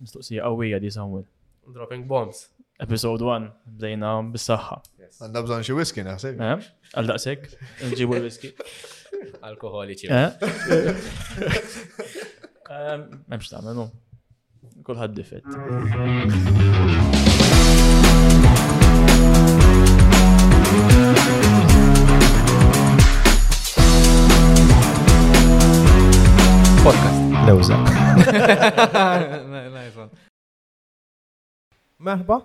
Mistoqsija qawwija di Samuel. Dropping bombs. Episode 1, bdejna bis-saħħa. Għandna bżonn xi whisky naħseb. Eh? Għal daqsek, nġibu l-whisky. Alkoholiċi. Memx ta' menu. Kulħad difet. Podcast. Lewza. Merħba,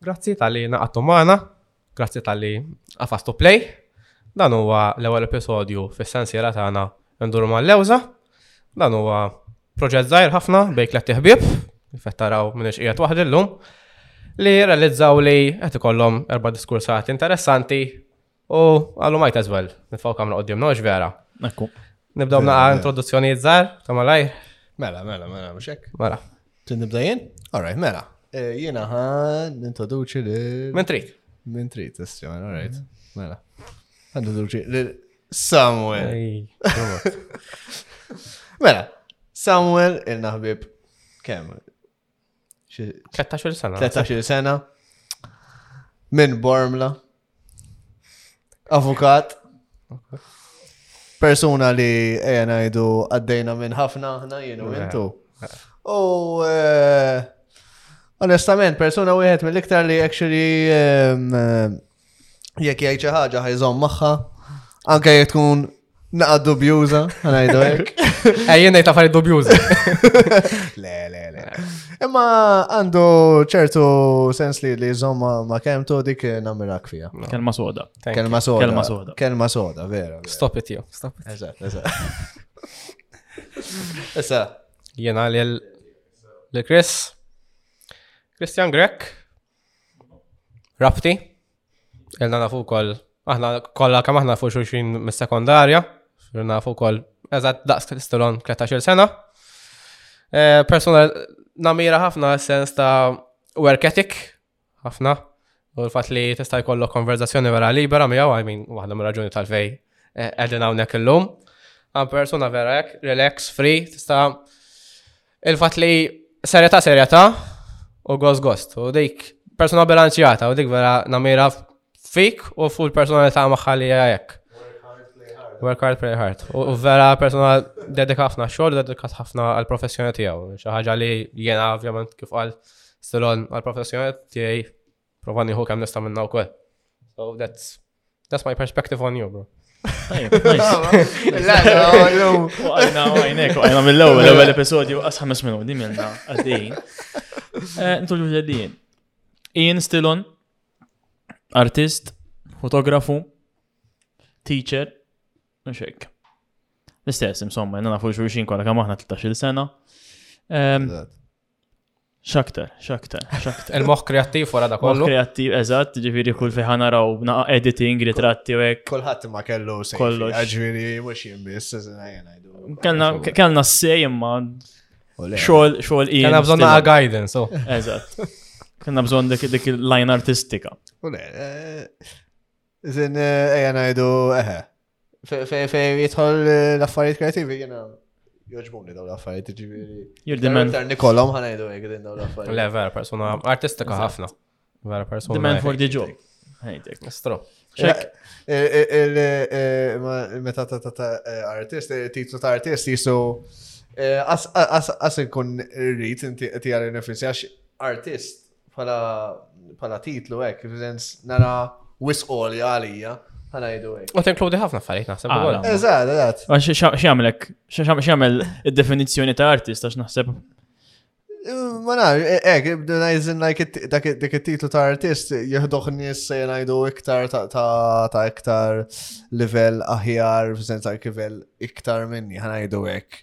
grazzi tal-li naqattu maħna, grazzi tal-li għafastu play. Dan huwa l-ewwel episodju fis-sensiela tagħna nduru ma' lewza Dan huwa proġett żgħir ħafna bejk l ħbieb, fettaraw minn qiegħed waħd illum, li realizzaw li qed ikollhom erba' diskursati interessanti U għallu might as well, nitfaw kamra qoddim, nox vera. Ekku. Nibdaw naqa introduzzjoni jizzar, ta' malaj. Mela, mela, mela, mux hekk. Mela. Tin nibda jien? All right, mela. Eh, jiena ħan nintroduċi li. Min trid? Min trid, testjon, all right. Mhm. Mela. Ħan nintroduċi li Samuel. Mela, Samuel il-naħbib kemm 13 sena. 13 sena. Minn Bormla. Avukat. Persuna li eja najdu għaddejna minn ħafna ħna jenu intu. U eh, onestament, persuna wieħed mill-iktar li actually ehm, eh, Jekk jgħid xi ħaġa ħajżhom magħha, anke jekk tkun naqa' dubjuża, ngħidu hekk. Ejjien ngħid affarijiet dubjużi. Le, le, le. Imma għandu ċertu sens li li jżomm ma- ma kemm tu dik nammirak fija. Kelma soda. Thank you. Kelma soda. Kelma soda. Kelma soda, vera. vera. Stop it you. Stop it. Eżatt, eżatt. Issa, Jena li l-Chris. Christian Grek. Rafti, ilna nafu kol, aħna kolla kam aħna nafu xulxin mis-sekondarja, nafu kol, eżat daqs t-istilon 13 sena. Eh, Persona namira ħafna sens ta' work ethic, ħafna, u l-fat li tista' jkollok konverzazzjoni vera libera miegħu, I mean, waħda mir raġuni tal-fej eh, qegħdin hawnhekk illum. Għan persuna vera hekk, relax, free, tista' Il-fatt li serjetà serjetà u gost gost u dik persuna bilanċjata u dik vera namira fik u fuq il-personalità magħha li hija hekk. Work hard, play hard. U vera persona dedika ħafna xogħol, dedika ħafna għal professjoni tiegħu. Xi ħaġa li jiena ovvjament kif qal stilon għal professjoni tiegħi Prova nieħu kemm nista' minna wkoll. So that's that's my perspective on you, bro. La, għajna, għajnek, għajna mill-ewel, l-ewel episodju, għas ħames minu, di minna, għaddejn. Eh, Ntu ġuġeddin. Ian Stillon, artist, fotografu, teacher, nxek. L-istess, insomma, jenna nafu xurxin kolla kam aħna 13 sena. Ehm, Xaktar, xaktar, xaktar. Il-moħ kreattiv wara da kollu. Kreattiv, eżatt, ġifiri kull fiħa naraw naqa editing, ritratti u hekk. Kulħadd ma kellu sej. Kollu. Ġifiri mhux jien biss, kellna s-sej imma xogħol xogħol jien. Kellna bżonn naqa guidance, so. Oh. Eżatt. Kellna bżonn dik dik il-line artistika. Ule, eh, zin eh, ejja ngħidu eħe. Fejn jitħol eh, l-affarijiet kreativi jena joġbuni daw l-affarijiet ġiviri. Jirdimen. Iktar nikolom ħanajdu għek din daw l-affarijiet. Le, vera persona artistika ħafna. Vera persona. Demand for the job. Ħajdek. Stro. Eh, eh, meta ta' ta' artist, titlu ta' artist jisu as ikun rrit inti għalli nifisjax artist bħala titlu hekk, f'sens nara wisqoli għalija. Għana jidu għek. U tinkludi ħafna affarijiet naħseb. Ah, eżad, eżad. Xamlek, xamel il-definizjoni ta' artist, għax naħseb. Ma naf, ek, e, b'dunajzin dak il-titlu ta' artist, jihdoħ nis se jenajdu iktar ta' iktar level aħjar, f'sens ta' level iktar minni, ħana jidu għek.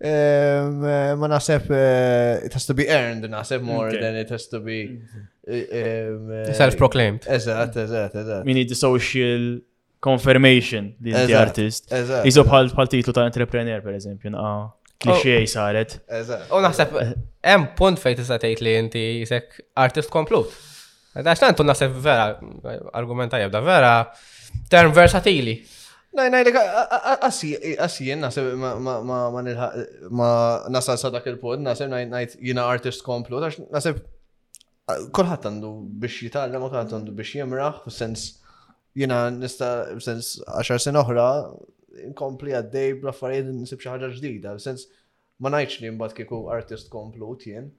Ma naħseb, eh, it has to be earned, naħseb more than it has to be. Mm-hmm. Eh, eh, Self-proclaimed. Eżat, eżat, eżat. We need the social confirmation li inti artist. Iżo bħal bħal titlu ta' entrepreneur, per eżempju, naqa klixiej oh. saret. U naħseb, hemm punt fejn tista' tgħid li inti jisek artist komplut. Għax tant u nasib vera, argument tajjeb da vera, term versatili. Naj, naj, għassi jien nasib ma nasal sa dak il-pod, nasib najt jina artist komplu, għax nasib kolħat għandu biex jitallem, kolħat għandu biex jimraħ, sens jina nista, sens għaxar sen oħra, nkompli għaddej bl-affarijiet nisib xaħġa ġdida, sens Ma ngħidx li mbagħad kieku artist komplut jien.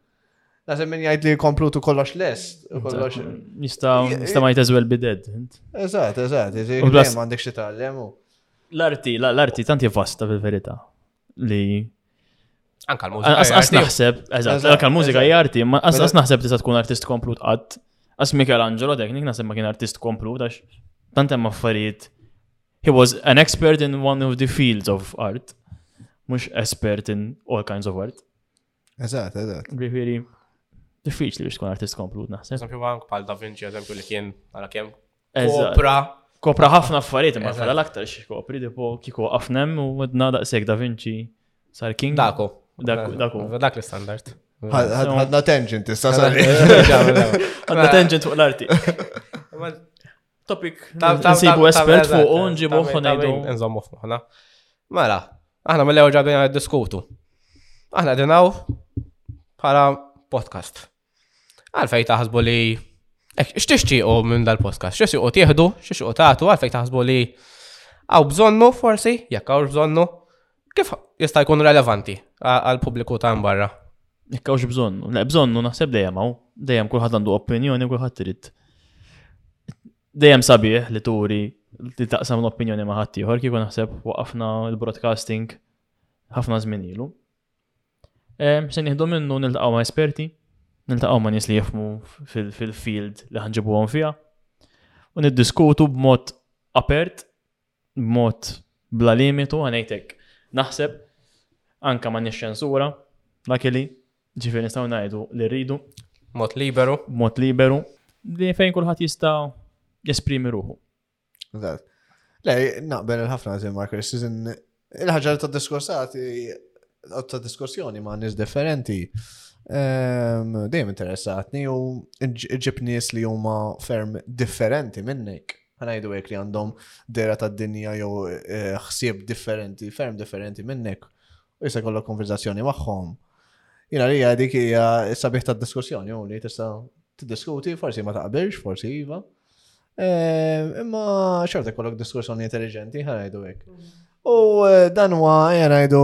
Naħseb min jgħid li komplut u kollox lest, u kollox. Nista' nista' ma jteżwel bided. Eżatt, eżatt, iżgħid m'għandek xi tgħallem. L-arti, l-arti tant vasta fil-verità li Anka l-mużika. As naħseb, eżatt, anka l-mużika hija arti, ma as naħseb tista' tkun artist komplut qatt. As Michelangelo teknik naħseb ma kien artist komplut għax tant hemm affarijiet He was an expert in one of the fields of art, mhux expert in all kinds of art. Eżatt, eżatt. Ġifieri, diffiċli biex tkun artist komplut naħseb. Eżempju anke bħal Da Vinci, eżempju li kien għala kemm kopra. Kopra ħafna affarijiet ma bħala l-aktar xi kopri dipo kieku qafnem u għedna daqshekk Da Vinci sar king. Daku. Daku. Dak l-standard. Għadna tangent, issa sar. Għadna tangent fuq l-arti. Topic nsibu espert fuq u nġibu ħonajdu. Nżommu f'moħna. Mela, aħna mill-ewwel ġabdejna diskutu. Aħna dinaw bħala podcast. Għalfej taħsbu li x'tixtiequ minn dal-podcast, x'tixtiequ tieħdu, x'tixtiequ tagħtu, għalfej taħsbu li għaw bżonnu forsi, jekk għaw bżonnu, Kif jista' jkun relevanti għal pubbliku ta' barra? Ikkawx bżonnu. Le, bżonnu naħseb dejjem hawn, dejjem kulħadd għandu opinjoni, kulħadd irid. Dejjem sabiħ li turi li taqsam l-opinjoni ma' ħadd ieħor kieku naħseb waqafna l-broadcasting ħafna żmien ilu. Se nieħdu minnu niltaqgħu ma' esperti, niltaqgħu ma' nies li jifmu fil-field li ħanġibuhom fiha u niddiskutu b'mod apert b'mod bla limitu ħanejtek naħseb anka ma nix ċensura lakili ġifieri nistgħu ngħidu li rridu mod liberu mod liberu li fejn kulħadd jista' jesprimi ruħu. Eżatt. Le, naqbel il-ħafna għazim Mark Season, il-ħagġa ta' diskursati, ta' diskursjoni ma' nis differenti, ehm, dejjem interessatni u ġib nis li huma ferm differenti minnek. ħanajdu hekk li għandhom dera tad-dinja jew eh, ħsieb differenti, ferm differenti minnek, u jista' jkollok konverzazzjoni magħhom. Jina li dik hija sabiħ tad-diskussjoni u li tista' tiddiskuti, forsi ma taqbilx, forsi iva. Eh, imma xorta kollok diskussjoni intelligenti, ħanajdu hekk. U eh, dan huwa jgħidu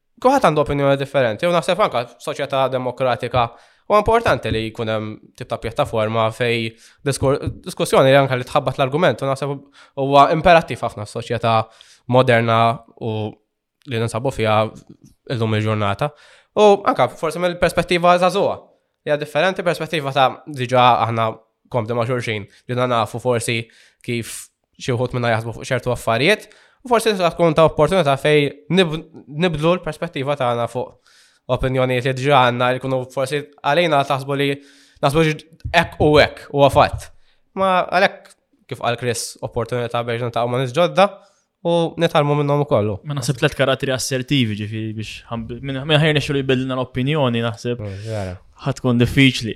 Kuħat għandu opinjoni differenti, u naħseb anka soċjetà demokratika u importanti li jkun hemm tip ta' pjattaforma fej diskussjoni li anka li tħabbat l-argument u naħseb huwa imperattiv ħafna soċjetà moderna u li ninsabu fiha illum il-ġurnata. U anka forsi mill-perspettiva żagħżugħa. Ja differenti perspettiva ta' diġà aħna komdi ma' xulxin li nafu forsi kif xi wħud minna jaħsbu fuq ċertu affarijiet, u forsi tista' tkun ta' opportunità fej nibdlu l-perspettiva tagħna fuq opinjonijiet li ġra għandna li kunu forsi għalina taħsbu li naħsbu hekk u hekk u għafat. Ma għalhekk kif għal Chris opportunità biex nintaqgħu ma' nisġodda u nitalmu minnhom ukoll. Ma naħseb tliet karatteri assertivi ġifi biex minn ħajr nexxu li jbidlna l-opinjoni naħseb oh, ħatkun diffiċli.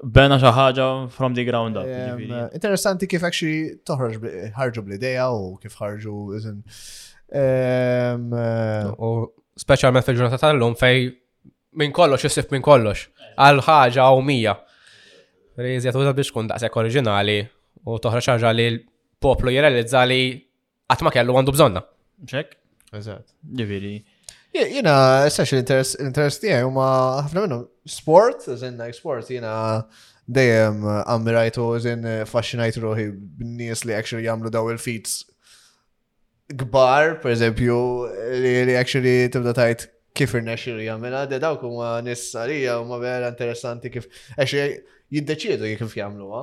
Bena xi ħaġa from the ground up. Jiġifieri. Interessanti kif actually toħroġ ħarġu bl-idea u kif ħarġu iżin. U speċjalment fil-ġurnata tal-lum fej minn kollox isif minn kollox għal ħaġa u mija. Rejżja tuża biex tkun daqshekk oriġinali u toħroġ ħaġa li l-poplu jirrealizza li Qatt ma kellu għandu bżonna. Mxek? Eżatt. Ġifieri. Jina, s-sax l-interess tijaj, u ma ħafna minnu, sport, zin like sport, jina dejjem ammirajtu, zin fascinajt ruħi b'nies li actually jamlu daw il-feats gbar, per eżempju, li actually tibda tajt kif irnexxilu jagħmilha, de dawk huma nis għalija huma vera interessanti kif għax jiddeċiedu kif jagħmluha.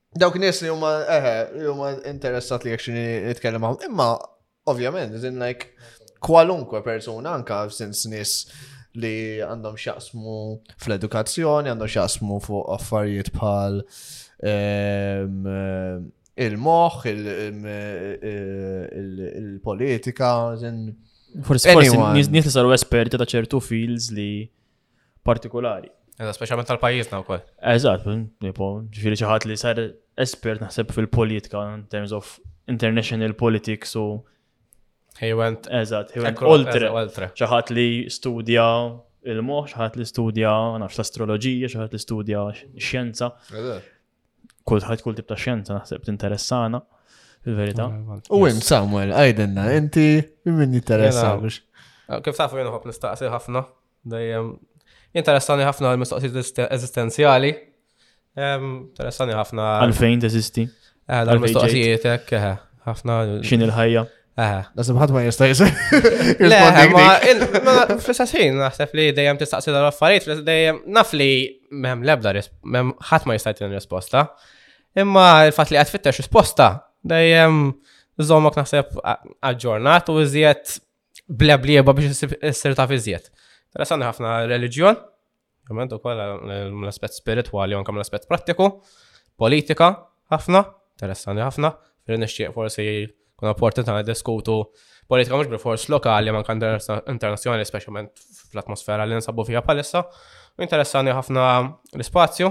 Dawk nies li huma eħe, li huma interessat li jekk xini nitkellem magħhom. Imma ovvjament, iżin like kwalunkwe persuna anka f'sens nies li għandhom xaqsmu fl-edukazzjoni, għandhom xaqsmu fuq affarijiet bħal ehm, il-moħ, il-politika, il-politika, Forsi, forsi, nis li saru esperti ta' ċertu fields li partikolari. Eżatt, speċjalment tal-pajjiżna wkoll. Eżatt, ġifieri xi ħadd li sar espert naħseb fil-politika in terms of international politics u He went. Eżatt, he went oltre. oltre. ċaħat li studja il-moħ, ċaħat li studja nafx l-astrologija, ċaħat li studja xjenza. kull ħajt kull tip ta' xjenza naħseb tinteressana fil-verità. U hemm Samuel, għajdenna, inti min jinteressa biex. Ah, kif tafu jenu ħob nistaqsi ħafna, dejjem interessani ħafna l-mistoqsijiet eżistenzjali. Interessani ħafna. Għalfejn teżisti? Eh, l-mistoqsijiet hekk eh, ħafna. X'in il-ħajja? Nasib ħadd ma jista' jisir. Le, fl-istessin naħseb li dejjem tistaqsi dal affarijiet dejjem naf li m'hemm l-ebda ħadd ma jista' jtina risposta. Imma il-fatt li qed fittex risposta dejjem żommok naħseb aġġornat u iżjed bleblieba biex issir taf iżjed. Interessanti ħafna reliġjon, Ovvjament ukoll l-aspett spiritwali u anke l-aspett prattiku, politika ħafna, interessanti ħafna, fejn nixtieq forsi kun opportunità diskutu politika mhux bil-fors lokali ma kan internazzjonali speċjalment fl-atmosfera li nsabu fiha bħalissa. Interessanti ħafna l-ispazju,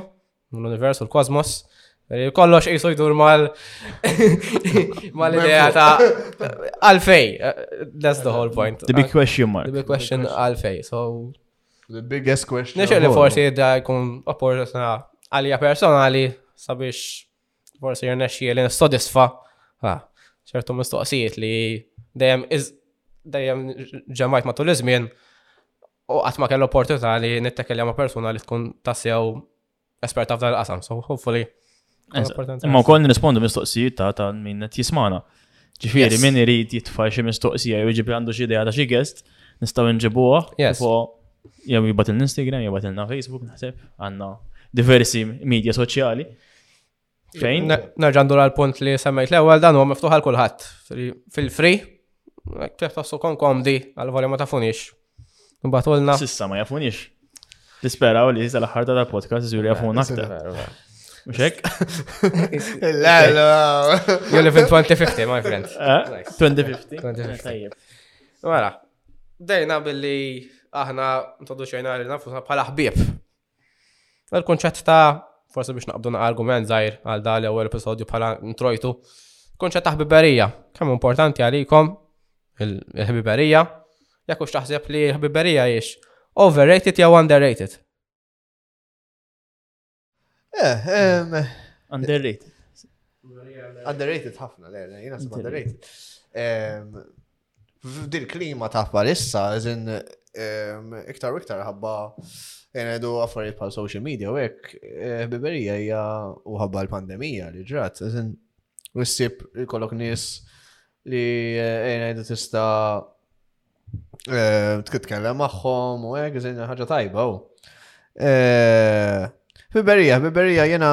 L-universu, l-kosmos, eh, kollox jisu jdur mal mal-idea ta' għalfej. Eh, that's the whole point. The big question mark. The big question għalfej. So. The biggest question. Nixer li forsi id-da jkun opportunità għalija personali sabiex Forsi jirnexxi li nissodisfa ċertu mistoqsijiet li dejjem dejjem ġemajt matul iż-żmien u qatt ma kellu opportunità li nittekelja ma' persuna li tkun tassew esperta f'dan il-qasam. So hopefully. Imma wkoll nirrispondu mistoqsijiet ta' ta' min qed jismana. Ġifieri min irid jitfa' xi mistoqsija jew jiġi għandu xi idea ta' xi guest, nistgħu nġibuha. Jew jibgħat il-Instagram, jibgħat il-na Facebook, naħseb, għandna diversi media soċjali. Fejn? Nerġa' ndur għal punt li semmejt l-ewwel dan huwa miftuħ għal kulħadd. Fil-free, kif tassu kon komdi għal voli ma tafunix. Imbagħad ulna. Sissa ma jafunix. Tispera u li jizda l-aħħar ta' podcast iżur jafun aktar. Mux hekk? La, la. You live in 2050, my friend. 2050? Eh? 2050. Mela, dejna billi aħna introduċejna li nafu bħala ħbieb. Il-kunċett ta' forsi biex naqbdu na' argument zaħir għal dal ewwel episodju bħala ntrojtu. Kunċett ta' ħbiberija, kemm importanti għalikom il-ħbiberija, jekk hux taħseb li l-ħbiberija jiex overrated jew underrated. Eh, ehm, underrated. Underrated ħafna, le, jina underrated. Ehm, F'dil klima ta' parissa, eżin ehm, iktar u iktar ħabba jenedu affarijiet bħal social media u hekk eh, ħbiberija hija u ħabba l-pandemija li ġrat, eżin u ssib ikollok nies li eh, jenedu tista' eh, tkellem magħhom u hekk eżin ħaġa tajba u. Ħbiberija, ħbiberija jena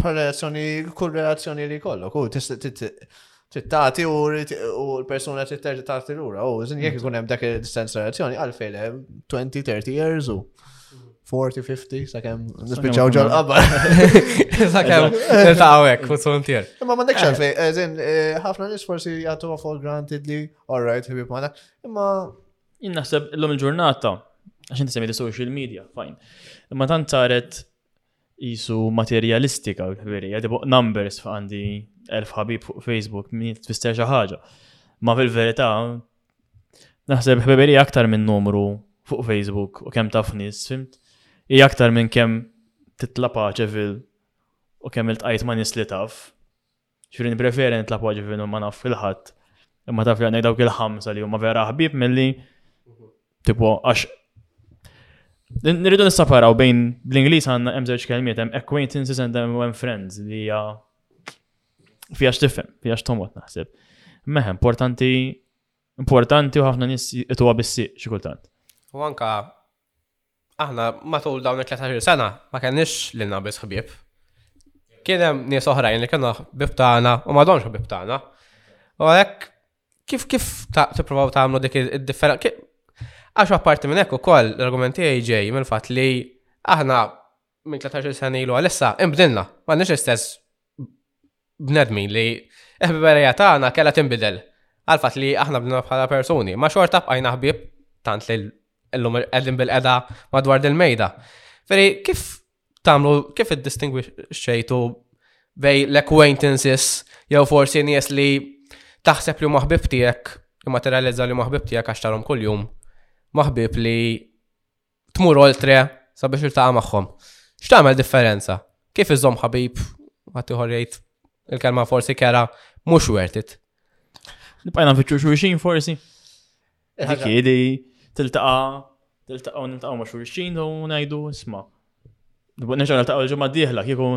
bħal reazzjoni, kull reazzjoni li kollok, u tittati u l-persuna titterġa tagħti lura. U żin jekk ikun hemm dak il-sens reazzjoni għalfejn 20, 30 years u 40, 50, sakemm nispiċċaw ġol qabbar. Sakemm niltaqgħu hekk fuq frontier. Imma m'għandek xalfej, eh. eżin eh, eh, ħafna nies forsi jagħtu for granted li all right, ħibib ma Imma jien naħseb illum il-ġurnata għax inti semmi social media, fajn. Imma tant saret qisu materjalistika, veri, għadi fuq numbers għandi elf ħabib fuq Facebook, min tfisser xi ħaġa. Ma fil-verità, naħseb ħbiberi aktar minn numru fuq Facebook u kemm taf nies, fimt? I aktar minn kemm titla paċe fil u kemm il-tqajt ma' nies li taf. Ġifieri nippreferi nitlapoġ vinu ma naf il-ħadd. Imma taf li għandek dawk il-ħamsa li huma vera ħbib milli tipo għax Nridu nissaparaw bejn bl-Ingliż għandna hemm żewġ kelmiet hemm acquaintances and hemm friends li hija fiha x'tifhem, fiha x'tomot naħseb. Meħe importanti importanti u ħafna nies ituha bissi xi kultant. U anka aħna matul dawn il-13 sena ma kenniex lilna biss ħbieb. Kien hemm nies oħrajn li kienu ħbieb tagħna u ma domx ħbieb tagħna. U hekk kif kif tipprovaw tagħmlu dik id-differenza? Għax apparti minn hekk ukoll l-argumenti ġej mill-fatt li aħna minn 13 sena ilu għalissa, imbdilna, ma nix istess bnedmi li eħbiberija tagħna kella tinbidel għalfat li aħna bdilna bħala persuni, ma xorta bqajna ħbib tant li l-lum qegħdin bil-qeda madwar dil-mejda. Veri, kif tamlu, kif id-distinguish xejtu bej l-acquaintances jew forsi nies li taħseb li maħbib tiegħek immaterializza li maħbib tiegħek għax tarhom kuljum maħbib li tmur oltre sabiex iltaqa' magħhom. X'tagħmel differenza? Kif iżomm ħabib ħadd ieħor jgħid il-kelma forsi kera mhux worth it. Nibqajna nfittxu xulxin forsi. Dik li tiltaqa' tiltaqgħu niltaqgħu ma' xulxin u ngħidu isma'. Nerġa' niltaqgħu l-ġimgħa d-dieħla kieku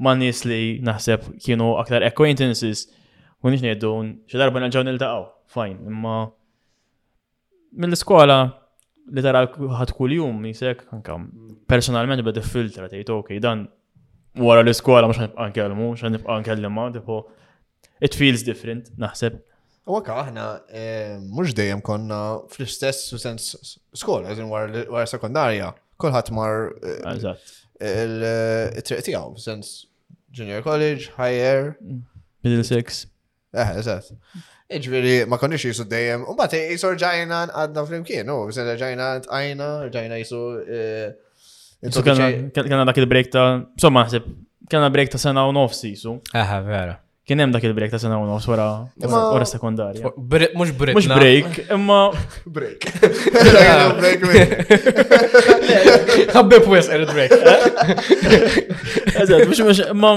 ma' nies li naħseb kienu aktar acquaintances u nix ngħidu xi darba nerġgħu niltaqgħu. Fajn, imma Mill-iskola li tara ħadd kuljum jisek anke personalment beda filtra tgħid ok dan wara l-iskola mhux nibqa' nkellmu, xa nibqa' nkellimha, tipo it feels different naħseb. U għaka aħna eh, mhux dejjem konna fl-istess sens skola, eżin wara sekondarja, kulħadd mar eh, il-triq tiegħu, sens junior college, higher. Mm. Middlesex. Eh, eżatt. Iġveri, ma konniex jisu dejjem, u bat jisu rġajna għadna fl-imkien, u jisu rġajna għajna, rġajna jisu. Eh, kena dak il-break ta' somma naħseb, kena break ta' sena u nofs jisu. Aha, vera. Kien hemm dak il-break ta' sena u nofs wara wara sekondarja. Mhux break. Mhux break, imma break. Ħabbib wisq il-break. Eżatt, mhux imma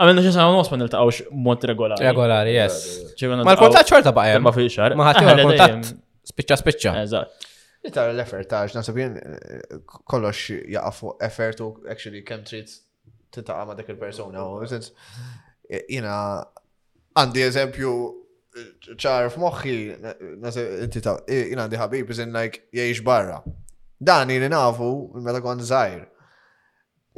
Għamilna xi sena nofs ma niltaqgħux mod regolari. Regolari, yes. Ma l-kuntatt xorta baqa' hemm. Ma fi xar. Ma ħadd ah, kuntatt. Spiċċa spiċċa. Eżatt. Ita l-effort ta' nasib jien eh, kollox jaqaf fuq effort u actually kemm trid titaqa' ma' dak il-persona. Eh, jiena għandi eżempju eh, ċar f'moħħi, jiena għandi ħabib iżin like jgħix barra. Dan li nafu meta kont żgħir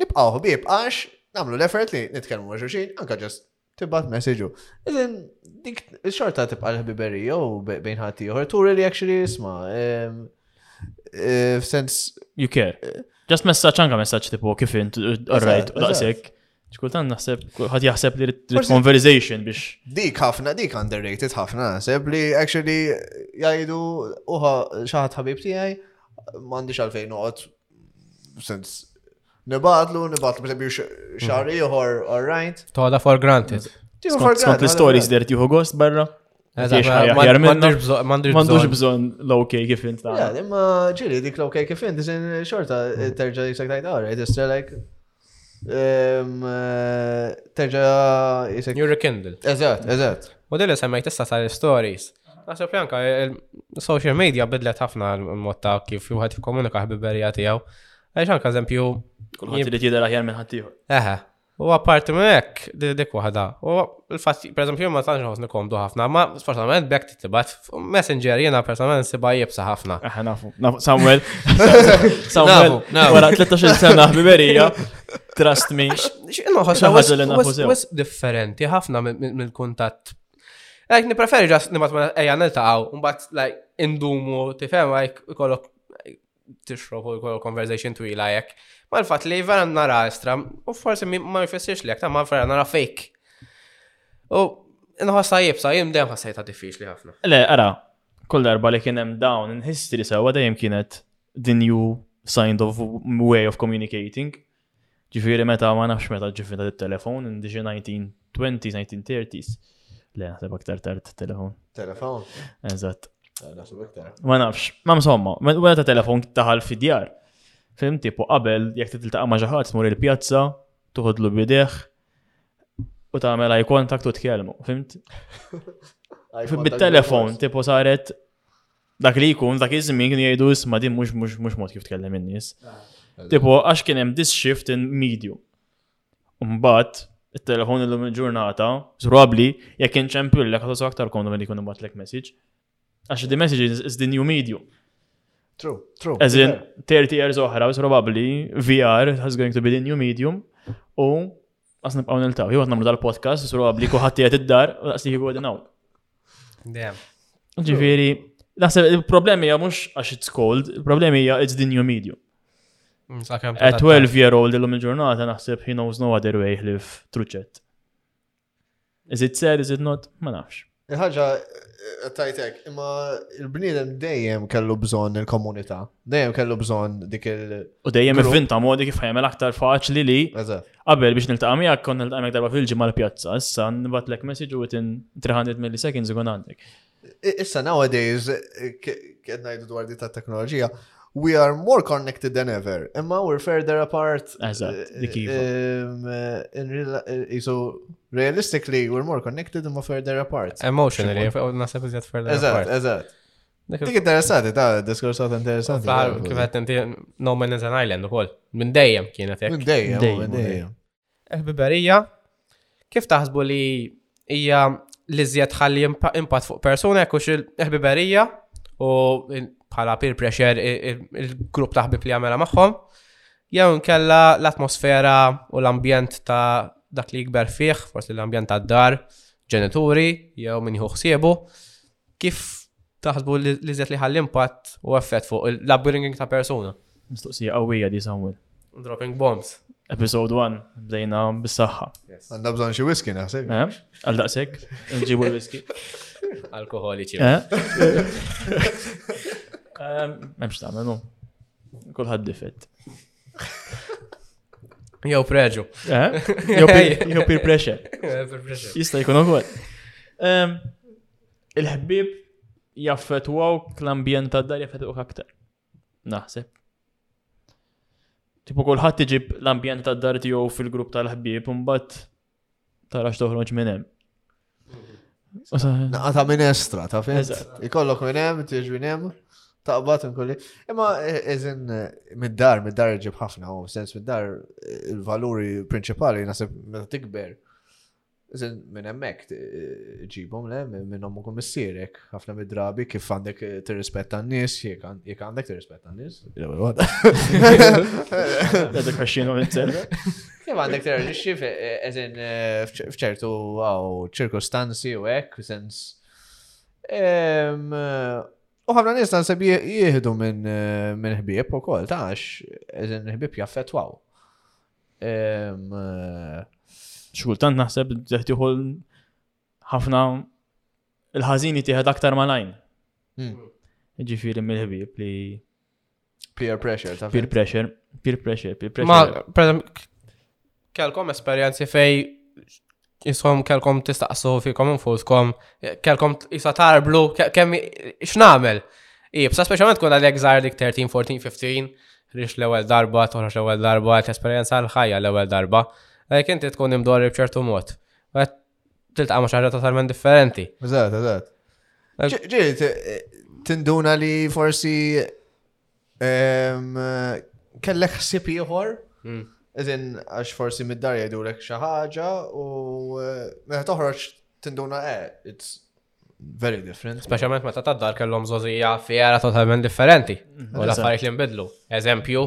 Nibqgħu ħbieb għax nagħmlu l-effort li nitkellmu ma' xulxin, anka ġest tibgħat messaġġu. Iżin dik xorta tibqa' l-ħbiberija u bejn ħadd ieħor turi li actually isma' ehm, eh, f'sens you care. Eh, Just messaġġ anka messaġġ tipo kif int qrajt eh, daqshekk. Xkultan naħseb, ħad jaħseb li conversation biex. Dik ħafna, dik underrated ħafna, naħseb li actually jgħidu uħa xaħat ħabib tijaj, mandi xalfejn uqot Sens, nibatlu, nibatlu, biex biex xar mhm. iħor, all right. Toda for granted. Skont l-stories der tiħu gost barra. Mandux bżon l-ok kif int. Imma ġiri, dik l-ok kif int, xorta terġa jisek tajt għara, jtistra like Terġa jisek. You rekindle. Eżat, eżat. U dili semmejt issa tal stories. Naħseb li anka social media bidlet ħafna l-mod ta' kif wieħed jikkomunika ħbiberija tiegħu. Għax anka eżempju. Kulħadd irid jidher aħjar minn ħaddieħor. Eħe. U apparti minn hekk, dik waħda. Il-fatt, per eżempju, ma tantx ħosni komdu ħafna, ma sfortunatament bekk titibat Messenger jiena personalment sibha jibsa ħafna. Aħna nafu. Samuel. Samuel. Wara 13 sena ħbiberija. Trust me. X'inhu ħosna ħaġa li nafu sew. differenti ħafna mill-kuntatt. Like nippreferi ġas nibat ma ejja niltaqgħu, mbagħad like indumu tifhem like ikollok tixrob u jkollu conversation twila jekk. Ma l-fat li vera nara estra, u forsi ma jfessirx li jekk, ta' ma vera nara fake. U nħossa jibsa, jim dem ħassajta diffiċli ħafna. Le, ara, kull darba li kien hemm dawn in history sewa dejjem kienet the new sign of way of communicating. Ġifieri meta ma nafx meta ġie f'inta t-telefon, in the 1920s, 1930s. Le, naħseb aktar tard telefon. Telefon? Eżatt. Eh, ma nafx, ma msomma, meta telefon taħal fidjar. Fim tipu qabel, jek titiltaqa ma ġaħat, smur il-pjazza, tuħodlu bideħ, u tagħmel eye contact u tkellmu, fimt? Bit-telefon, tipo saret Dak li jkun dak iż-żmien kienu jgħidu isma' din mhux mhux mhux mod kif tkellem in-nies. Tipo għax kien hemm this shift in medium. Mbagħad it-telefon illum il-ġurnata, żrabli, jekk inċempillek ħadd aktar kondu minn ikun ibatlek message. Għax the message is, is the new medium. True, true. As in, 30 years oħra, is probably VR has going to be the new medium u Għas nibqaw niltaw, jew nagħmlu dal-podcast, isru għabli kuħadd jgħid id-dar, u daqsni jieħu għedin hawn. Ġifieri, naħseb il-problemi hija mhux għax it's cold, il-problemi hija it's the new medium. Mm, At 12 year old illum il-ġurnata naħseb he knows no other way ħlif truċet. Is it sad, is it not? Ma nafx. Il-ħagġa eh, tajtek, imma il-bniedem dejjem kellu bżonn il-komunità, dejjem kellu bżonn dik il- U dejjem Grupp. ivvinta modi kif ħajmel aktar faċli li Eżatt. qabel biex niltaqa' miegħek kont niltaqa' miegħek darba fil-ġimgħa l-pjazza, issa nbatlek message u within 300 milliseconds ikun għandek. Issa nowadays, kien ngħidu dwar di ta' teknoloġija, we are more connected than ever, imma we're further apart. Eżatt, eh, dik iva. eh, So, realistically, we're more connected imma further apart. Emotionally, u nasib iżjed further Eżatt, apart. eżatt. Dik Dik interessanti, ta' diskursat interessanti. Fl-ħar, kif qed inti, No Man is an Island ukoll. Minn dejjem kienet hekk. Minn dejjem, Dejjem, minn dejjem. Il-ħbiberija, kif taħsbu li hija l-iżjed ħalli impatt fuq persuna jekk hux il-ħbiberija u bħala peer pressure il-grupp ta' ħbib li jagħmela magħhom, jew nkella l-atmosfera u l-ambjent ta' dak li jikber fih, forsi l-ambjent tad-dar, ġenituri, jew min jħu ħsiebu, Kif taħsbu li iżjed li ħalli impatt u effett fuq l-upbringing ta' persuna? Mistoqsija qawwija di Samuel. Dropping bombs. Episode 1, bdejna bis-saħħa. Għandna bżonn xi whisky naħseb. Eh? Għal daqshekk, nġibu l-whisky. Alkoholiċi. Eh? Ehm, M'hemmx tagħmel, no. Kulħadd difett. Jew preġu. Eh? Jew peer pressure. Jista' jkun ukoll. Ehm, il-ħbib jaffetwaw l-ambjent ta' dar jaffetwaw aktar. Naħseb. Tipo kulħadd iġib l-ambjent ta' dar tiegħu fil-grupp tal-ħbieb, imbagħad Tarax toħroġ minn hemm. Naqa ta' minestra, ta' fint. Ikollok minn hemm, tiex minn hemm, taqbad inkulli. Imma e- eżin e, mid-dar, mid-dar ġib ħafna, u sens mid-dar e, il-valuri prinċipali nasib meta tikber. Eżin minn hemmhekk t- ġibhom le minn ommu kum missierek, ħafna mid-drabi kif għandek tirrispetta n-nies, jekk għand- jekk għandek tirrispetta n-nies. L-ewwel waħda. Għadek għaxin u nitserra. Kif għandek tirreġixxi eżin f'ċertu ċirkostanzi u hekk, sens. U ħafna nies naħseb jieħdu minn ħbieb ukoll tax, eżin ħbieb jaffettwaw. Xkultant naħseb teħtiħu ħafna il-ħażini tieħed aktar malajn. Hmm. Ġifieri mill-ħbieb li Peer pressure, ta' Peer pressure, peer pressure, peer pressure. Ma, per kelkom esperienzi fej jisom kelkom tistaqsu fikom infuskom, kelkom jisa tarblu, kem x'namel. Ibsa, specialment kun għalek zaħar dik 13, 14, 15, rix l-ewel darba, toħroġ l-ewel darba, t-esperienza l-ħajja l-ewel darba. Għalek inti tkun imdorri bċertu mod. tiltaqa' ma' xaġa totalment differenti. Eżatt, eżatt. Ġiri, tinduna li forsi kellek ħsib ieħor, hmm. eżin għax forsi mid-dar jgħidulek xi ħaġa u eh, meta toħroġ tinduna eh, it's very different. Speċjalment meta ta' dar kellhom żożija fiera totalment differenti hmm. u l-affarijiet li nbidlu. Eżempju,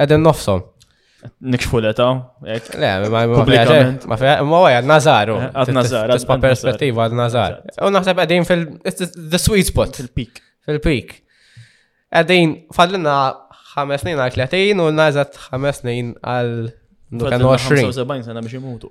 Edin nofsom. Nikxfu l-eta. Le, ma publikament. Ma fija, ma għaj, għad-nazaru. Eh, għad-nazaru. Tispa perspettiva għad-nazaru. U naħseb għedin fil-the sweet spot. Fil-peak. Fil-peak. Għedin, fadlina ħames snin għal 30 u nazat ħames snin għal 20. 75 sena biex imutu.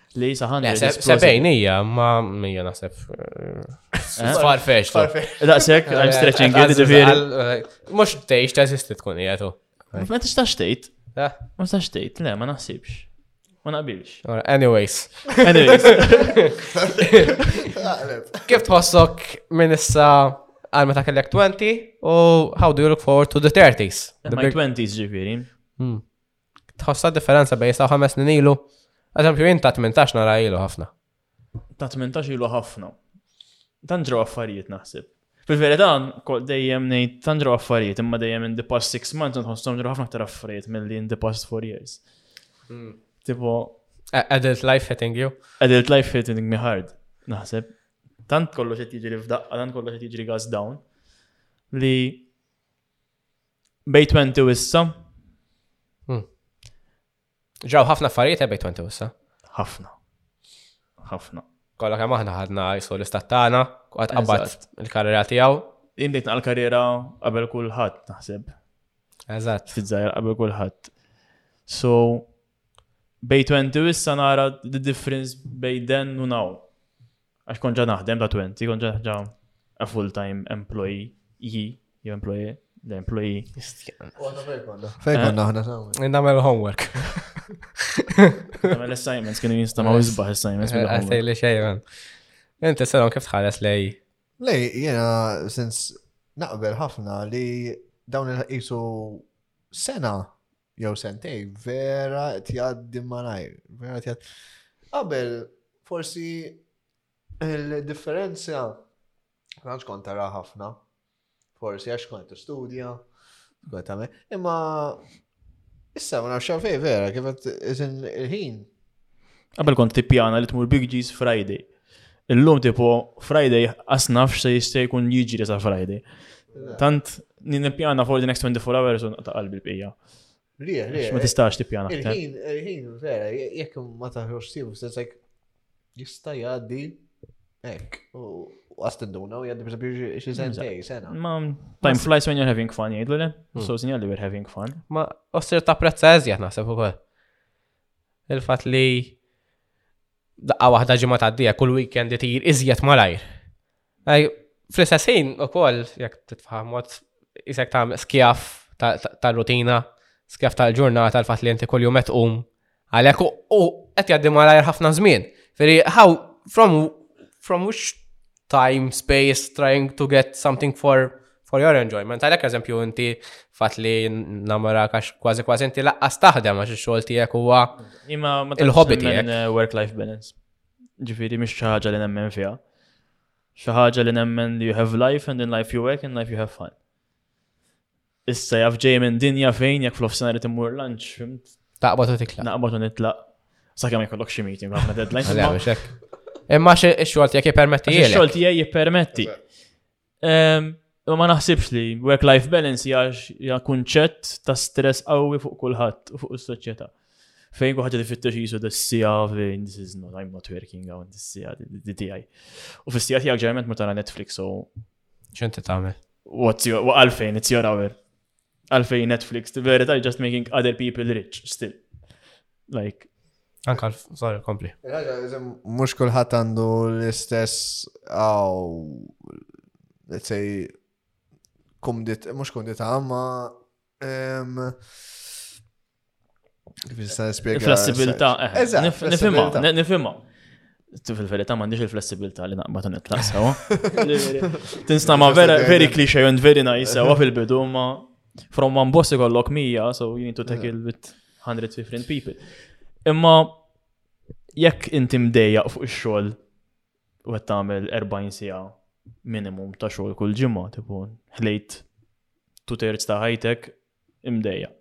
Li saħan. Sebejn hija ma hija naħseb. Eh? Farfex. Daqshekk I'm stretching it ġifieri. Eh, mhux tgħix ta' sisti tkun hija tu. Ma tistax tgħid. Eh? Ma tistax tgħid, le ma naħsibx. Ma naqbilx. Anyways. Anyways. Kif tħossok minn issa għal meta kellek 20 u how do you look forward to the 30s? The my 20s ġifieri. Hmm. Tħossa differenza bejn sa' ħames snin ilu? Eżempju, jien ta' 18 nara ilu ħafna. Ta' 18 ilu ħafna. Tanġraw affarijiet naħseb. Fil-verità, dejjem ngħid tanġraw affarijiet, imma dejjem in the past six months nħossom ġraw ħafna aktar affarijiet mill-li in the past four years. Hmm. Tipo. Adult life hitting you? Adult life hitting me hard, naħseb. Tant kollox qed jiġri f'daqqa, tant kollox qed jiġri gas down li Bej 20 u issa? Hmm. Ġraw ħafna affarijiet eh, bej 20 u issa? Ħafna. Ħafna. Kolla kemm aħna ħadna jisu l-istat tagħna, qatt qabad il-karriera tiegħu. Indejt naqal karriera qabel kulħadd naħseb. Eżatt. Fizzajr qabel kulħadd. So, bej 20 issa nara the difference bej den u now. Għax konġa naħdem da 20, konġa ġa a full-time employee, ji, jew employee, da employee. Fejn konna ħna sa' Namel homework. Namel assignments, kienu jinstamaw izbaħ assignments. Għasaj eh, li xejman. Inti s kif tħares lej? Lej, jena, since naqbel ħafna li dawn il-ħisu sena jew sentej, vera qed jgħaddi malajr, vera qed Qabel, forsi il-differenza għanx kont tara ħafna, forsi għax kont studja, imma issa ma nafx vera, kif il-ħin Qabel kont tippjana li tmur Big G's Friday. Illum tipo Friday asnaf se jista' jkun jiġri sa Friday. Tant nippjana for the next 24 hours u ta' qalbi l-bija. Ma tistax tippjana. Il-ħin, il-ħin, vera, jekk ma taħroġ tiegħu, sensek jista' jgħaddi hekk. U għastinduna u jgħaddi biex xi sentej, sena. Ma time flies when you're having fun, jgħidlu le? Hmm. So sinjali we're having fun. Ma ossir ta' prezza eżjed naħseb ukoll. Il-fatt li daqqa waħda ġimgħa tgħaddija kull weekend itir iżjed malajr. Fl-istess ħin ukoll jekk titfaħam mod isek ta' skjaf tal-rutina, skjaf tal-ġurnata l-fatt li inti kuljum qed tqum għalhekk u qed jgħaddi malajr ħafna żmien. Ferri how from from which time, space, trying to get something for for your enjoyment. Għalek eżempju inti fat li namara kax kważi kważi inti laqqas taħdem għax xogħol tiegħek huwa il-hobby tiegħek. Eh, work-life balance. Ġifieri mhix xi ħaġa li nemmen fiha. Xi ħaġa li nemmen li you have life and in life you work and life you have fun. Issa jaf ġej minn dinja fejn jekk fl-offsenar qed immur lunch, fimt? Taqbad u titlaq. Naqbad u nitlaq. Sakemm ma jkollokx xi meeting ħafna deadlines. Għalli imma- għamil xek. Imma xe- ix-xogħol tiegħek jippermetti Għax il-xogħol jilek. tiegħi jippermetti. Ehm, Imma ma naħsibx li work-life balance hija x- hija kunċett ta' stress qawwi fuq kulħadd u fuq is-soċjetà. Fejn kuħħaġa li fittex jisu d-sija fejn this is not, I'm not working out, d-sija di tiegħi. U fis-sija tiegħek ġerment ma tara Netflix u ċenti tagħmel? What's your, għalfejn, it's your hour. Għalfejn Netflix, the verita just making other people rich still. Like. Anka, sorry, kompli. Mux kullħat għandu l-istess, għaw, let's say, kumdit, mux kumdit għamma, Flessibilità, eh, nifimma, nifimma. Fil-verita mandiġ il-flessibilità li naqba ta' nitlaq sewa. Tinstama very cliche and very nice sewa fil-bidu ma from one boss ikollok mija, so you need to take it with hundred different people. Imma jekk inti mdejjaq fuq ix-xogħol u qed tagħmel 40 siegħa minimum ta' xogħol kull ġimgħa, tipo ħlejt two thirds ta' ħajtek imdejja.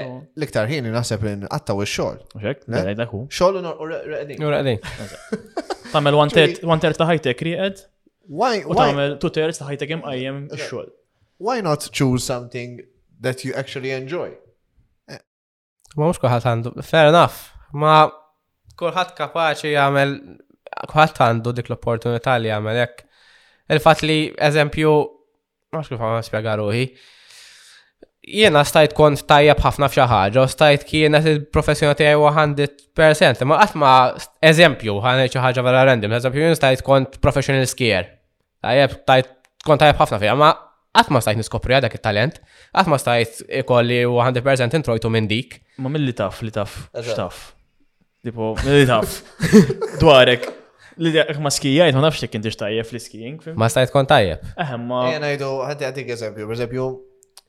L-iktar ħin naħseb li nqattaw ix-xogħol. Xek, ngħidlek hu. Xogħol u reqdin. U reqdin. Tagħmel one third ta' ħajtek rieqed. Why? U tagħmel two thirds ta' ħajtek imqajjem ix-xogħol. Why not choose something that you actually enjoy? Ma mhux kulħadd għandu, fair enough, ma kulħadd kapaċi jagħmel kulħadd għandu dik l-opportunità li jagħmel hekk. Il-fatt li eżempju, ma kif ma spjega ruħi, jiena stajt kont tajjeb ħafna f'xi ħaġa, u stajt kienet il-professjoni tiegħi 100%, ma qatt ma eżempju, ħanet xi ħaġa vera random, eżempju jien stajt kont professional skier. Tajjeb, tajt, kont tajjeb ħafna fija, ma qatt ma stajt niskopri dak it-talent, qatt ma stajt ikolli 100% introjtu minn dik. Ma mill-li taf, li taf, xtaf. Tipo, mill-li taf. Dwarek. Li dak ma skijajt, ma nafx li kinti xtajjeb li skijing. Ma stajt kont tajjeb. Eħem, ma. Jena jdu, għaddi għaddi eżempju, per eżempju,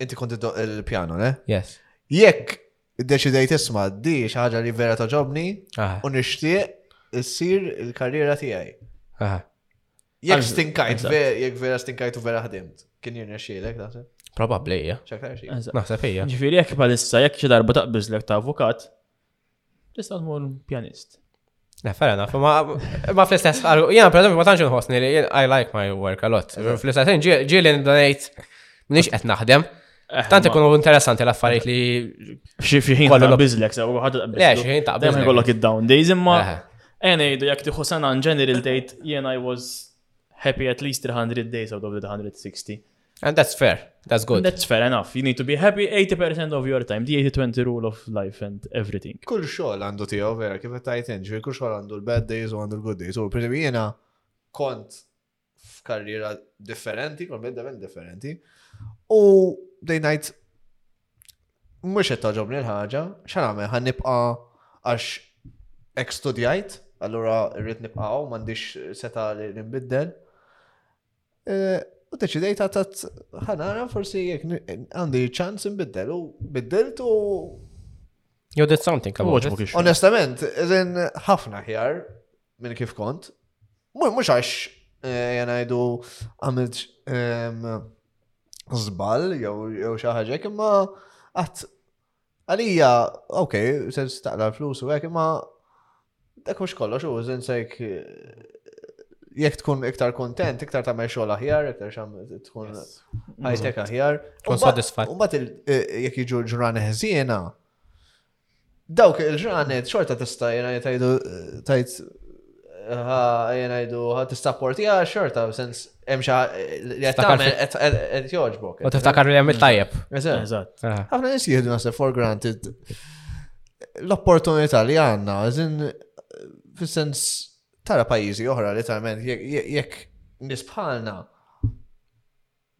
inti konti il-pjano, ne? Yes. Jekk id-deċidejt isma di xaħġa li vera toġobni, u nishtiq issir il-karriera tijaj. Jekk stinkajt, jekk vera stinkajt u vera ħdimt, kien jirna xielek, naħseb? Probabli, ja. Naħseb hija. Ġifieri jekk palissa jekk xi darba taqbiżlek ta' avukat, tista' tmur pjanist. Na, fara naf, ma fl-istess għal, jena per ma tanġu nħosni li I like my work a lot. Fl-istess ġieli n-donajt, nix qed naħdem, Eh, Tant ikunu interessanti l-affarijiet li. Xi ħin kollu bizlek, sew ħadd taqbiż. Xi ħin taqbiż. Dejjem ikollok id-down days imma għen eh, jgħidu jekk tieħu sena on general date jien I was happy at least 300 days out of the 160. And that's fair. That's good. That's fair enough. You need to be happy 80% of your time. The 80-20 rule of life and everything. Kull xogħol għandu tiegħu vera kif qed tajt kull xogħol għandu l-bad days u għandu l-good days. U per jiena kont f'karriera differenti, kompletament differenti. U dejnajt, mux qed taġobni l-ħaġa, xan għamel, għan nibqa għax ek studjajt, allura rrit nibqaw, mandiċ seta li nbiddel. E, u deċidejt għatat ħanara forsi jek għandi ċans nbiddel u biddilt u. You did something, come on. Onestament, eżin ħafna ħjar minn kif kont. Mhux għax eh, jgħidu għamilt żball ehm, jew xi ħaġa imma qatt għalija, ok, se staqla l-flus u hekk imma dak mhux kollox u żinsek jekk tkun iktar kontent, iktar ta' xogħol aħjar, iktar xam tkun ħajtek aħjar. Tkun sodisfat. U bat eh, jekk jiġu ġran ħżiena, Dawk il-ġranet xorta tista' jena jtajdu tajt jena jdu tista' portija xorta sens hemm xi li qed tagħmel qed joġbok. U tiftakar li hemm tajjeb. Eżatt. Ħafna nies jieħdu naħseb for granted l-opportunità li għandna, eżin fis-sens tara pajjiżi oħra li talment jekk nisbħalna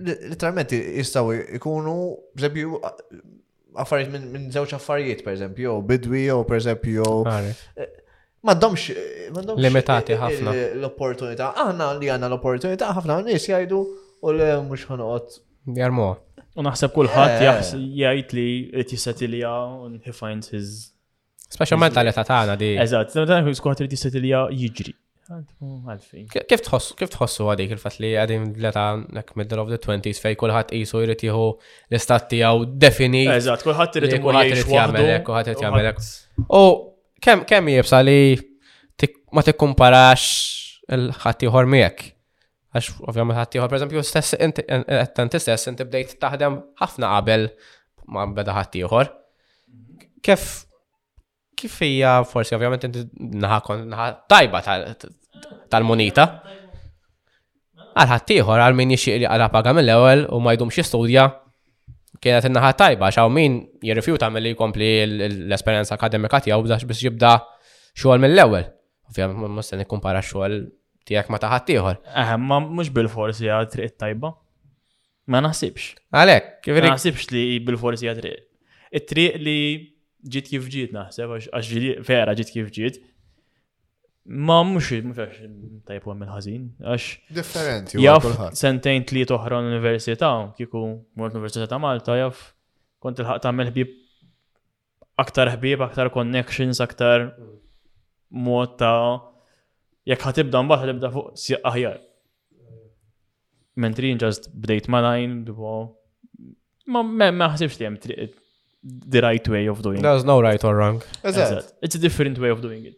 Literalment jistgħu jkunu, b'eżempju, affarijiet minn żewġ affarijiet, pereżempju, jew bidwi jew pereżempju eh, M'għandhomx limitati ħafna l-opportunità. Aħna li għandna l-opportunità ħafna nies jgħidu u le mhux ħanoqgħod. Jarmuha. U naħseb kulħadd eh. jgħid li qed jissetilja and he finds his Speċjalment għal età tagħna di. Eżatt, dan kull skwad irid jisetilja jiġri. Kif tħossu kif tħossu għadik il-fatt li għadim l-età like middle of the 20s fej kulħadd qisu jrid jieħu l-istat tiegħu defini. Eżatt, kulħadd irid imur jgħix jagħmelek, kulħadd irid jagħmelek. U kemm kemm jibsa li ma tikkumparax il-ħadd ieħor miegħek. Għax ovvjament ħaddieħor, pereżempju, stess inti stess inti bdejt taħdem ħafna qabel ma beda ħaddieħor. Kif kif hija forsi ovvjament inti naħa tajba tal-munita. Għal ħaddieħor għal min jixtieq li għal paga mill-ewwel u ma jdumx jistudja kienet in-naħa tajba xaw min jirrifjuta milli jkompli l-esperjenza akademika tiegħu bdax biex jibda xogħol mill-ewwel. Ovvijament ma musta nikkumpara xogħol tiegħek ma taħat ieħor. Eh, ma mhux bil-forsi għal triq tajba. Ma naħsibx. Għalek, kif Ma naħsibx li bil-forsi għal triq. It-triq li ġiet kif ġiet naħseb, għax vera ġiet kif ġiet. Ma mux, mux għax tajpu għamil ħazin, għax. Differenti, jaf sentejn li toħra l-Università, kiku mort l-Università ta' Malta, jaf kont il-ħak ta' melħbib Aktar ħbieb, aktar connections, aktar mod ta' jekk ħatibda mbagħad ħatibda fuq sieq aħjar. Mentri ġast bdejt malajn, ma ma ħsibx li hemm the right way of doing it. There's no right or wrong. It's a different way of doing it.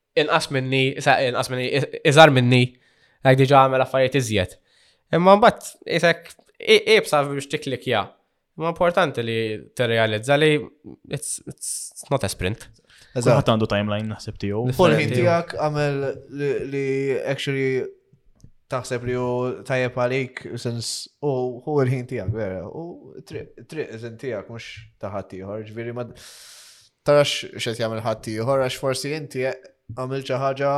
inqas minni, isa inqas minni, iżar minni, għak diġa għamel affarijiet iżjed. Imma mbatt, isek, ibsa biex tiklikja. Imma importanti li t-realizza li it's, it's not a sprint. Kulħadd għandu timeline naħseb tiegħu. Forħin tiegħek għamel li actually taħseb li hu tajjeb għalik sens u hu l-ħin tiegħek vera. U triq iżin tiegħek mhux taħat ieħor, ġifieri ma Tarax x'qed jagħmel ħadd ieħor għax forsi inti għamil xi ħaġa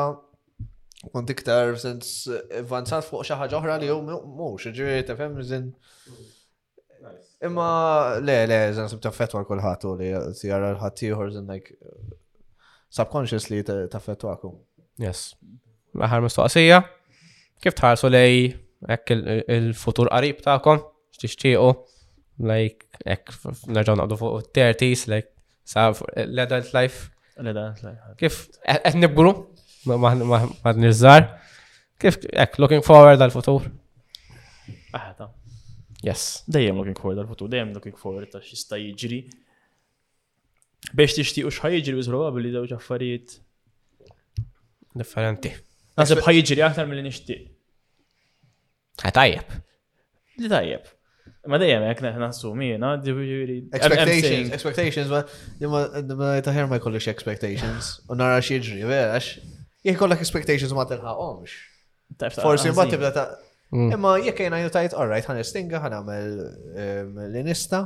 kont iktar sens vanzat fuq xi ħaġa oħra li hu mhux, ġifieri tifhem żin. Imma le le żin sib taffettwa kulħadd u li sjara l-ħadd ieħor żin like subconsciously taffettwaku. Yes. L-aħħar mistoqsija, kif tħarsu lej hekk il-futur qarib tagħkom? x'tixtiequ, like, ek, nerġaw naqdu fuq 30s, like, sa l-adult life. L-adult life. Kif, qed nibgru, ma nizzar. Kif, ek, looking forward għal-futur. Aħta. Yes. Dejjem looking forward għal-futur, dejjem looking forward ta' xista jiġri. Biex tixtiequ xħaj jiġri, biz probabli daw affarijiet. Differenti. Nasib ħaj jiġri aktar mill-li nixtieq. Ha tajjeb. Li tajjeb. Ma dejjem hekk neħna assumina, ġifieri. Expectations, expectations, ma taħjar ma jkollix expectations. U nara xi ġri, verax. Jekk kollek expectations ma tilħaqhomx. Forsi ma tibda ta' mm. Imma jekk jena jotajt, all right, ħan istinga, ħan għamel ehm, l-inista,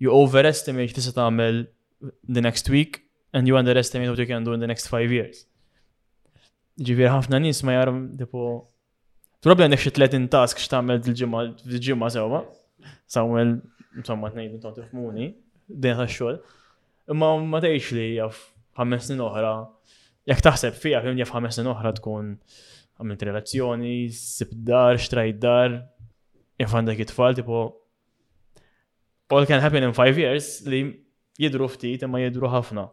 You overestimate tista' tagħmel the next week and you underestimate what you can do in the next five years. Ġifier ħafna nies ma jarom tipo Probabbli għandek xi 30 task x'tagħmel dil-ġimgħa dil-ġimgħa sewwa. Samuel, insomma tnejn intom tifhmuni, dejja tax-xogħol. Imma ma tgħidx li jaf ħames snin oħra, jekk taħseb fija kemm jaf ħames snin oħra tkun għamilt relazzjoni, sib dar, xtrajt dar, jaf għandek it-tfal, tipo All can happen in five years li jidru ftit imma jidru ħafna.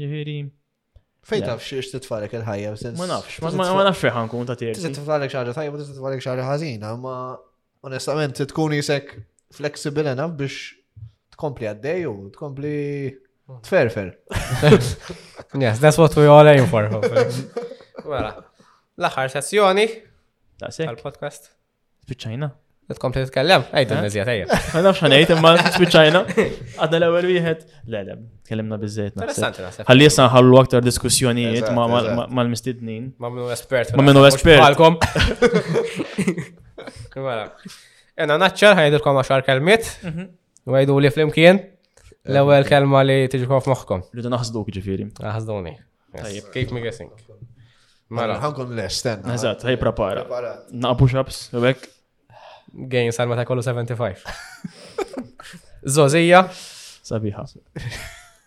Ġifieri. Fejn taf xiex titfarek il-ħajja? Ma nafx, ma nafx fejn ħankun ta' tirti. Tista' titfarek xaġa tajba, tista' titfarek xaġa ħażina, ma onestament tkun jisek flexible enough biex tkompli għaddej u tkompli tferfer. Yes, that's what we all aim for. Mela, l-aħħar sessjoni tal-podcast. Spiċċajna. Tkompli titkellem? Ejt eh? il-mizja tajja. Ma nafx ħanejt imma spiċċajna. Għadna l-ewwel wieħed. Le, le, tkellimna biżejt. Interessanti naħseb. Ħalli issa nħallu aktar diskussjonijiet mal-mistednin. Ma minnu espert. Ma minnu espert. Għalkom. Kumara. Ena naċċar ħajdilkom għaxar kelmiet. Mhm. Għajdu li flimkien. L-ewwel kelma li tiġi f moħħkom. Rridu naħsduk ġifieri. Naħsduni. Tajjeb, keep me guessing. Mela. Ħankun le, stenna. Eżatt, ħaj prepara. Naqa push-ups, għek. Gejn salma ta' kollu 75. Zozija. Sabiħa.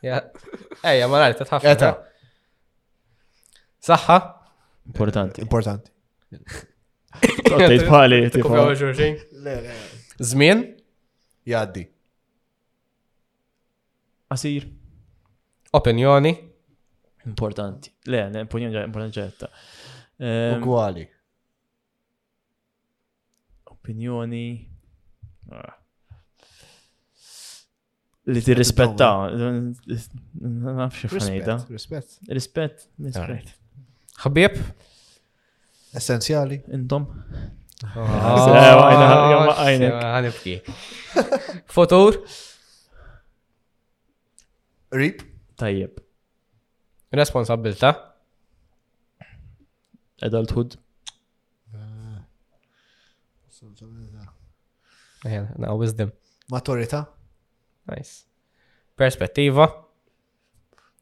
Ejja, ma nari, ta' tħafna. Eta. Saħħa. Importanti. Importanti. Tejt bħali, Zmien? Jaddi. Qasir. Opinjoni. Importanti. Le, opinjoni importanti ġetta. Ehm, Ugwali. Opinjoni. Ah. Li ti rispetta. Nafx xifnejda. Rispett. Rispett. Rispett. Xabib? Essenzjali. Intom. Fotur. Rip. Tajjeb. Responsabilta. Adulthood. Ejja, na wisdom. Maturita. Nice. Perspettiva.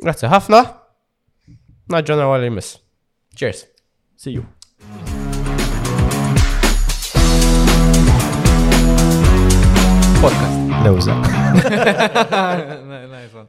Grazzi ħafna. Naġġana għal miss. Cheers. See you. Podcast. Lewza. nice one.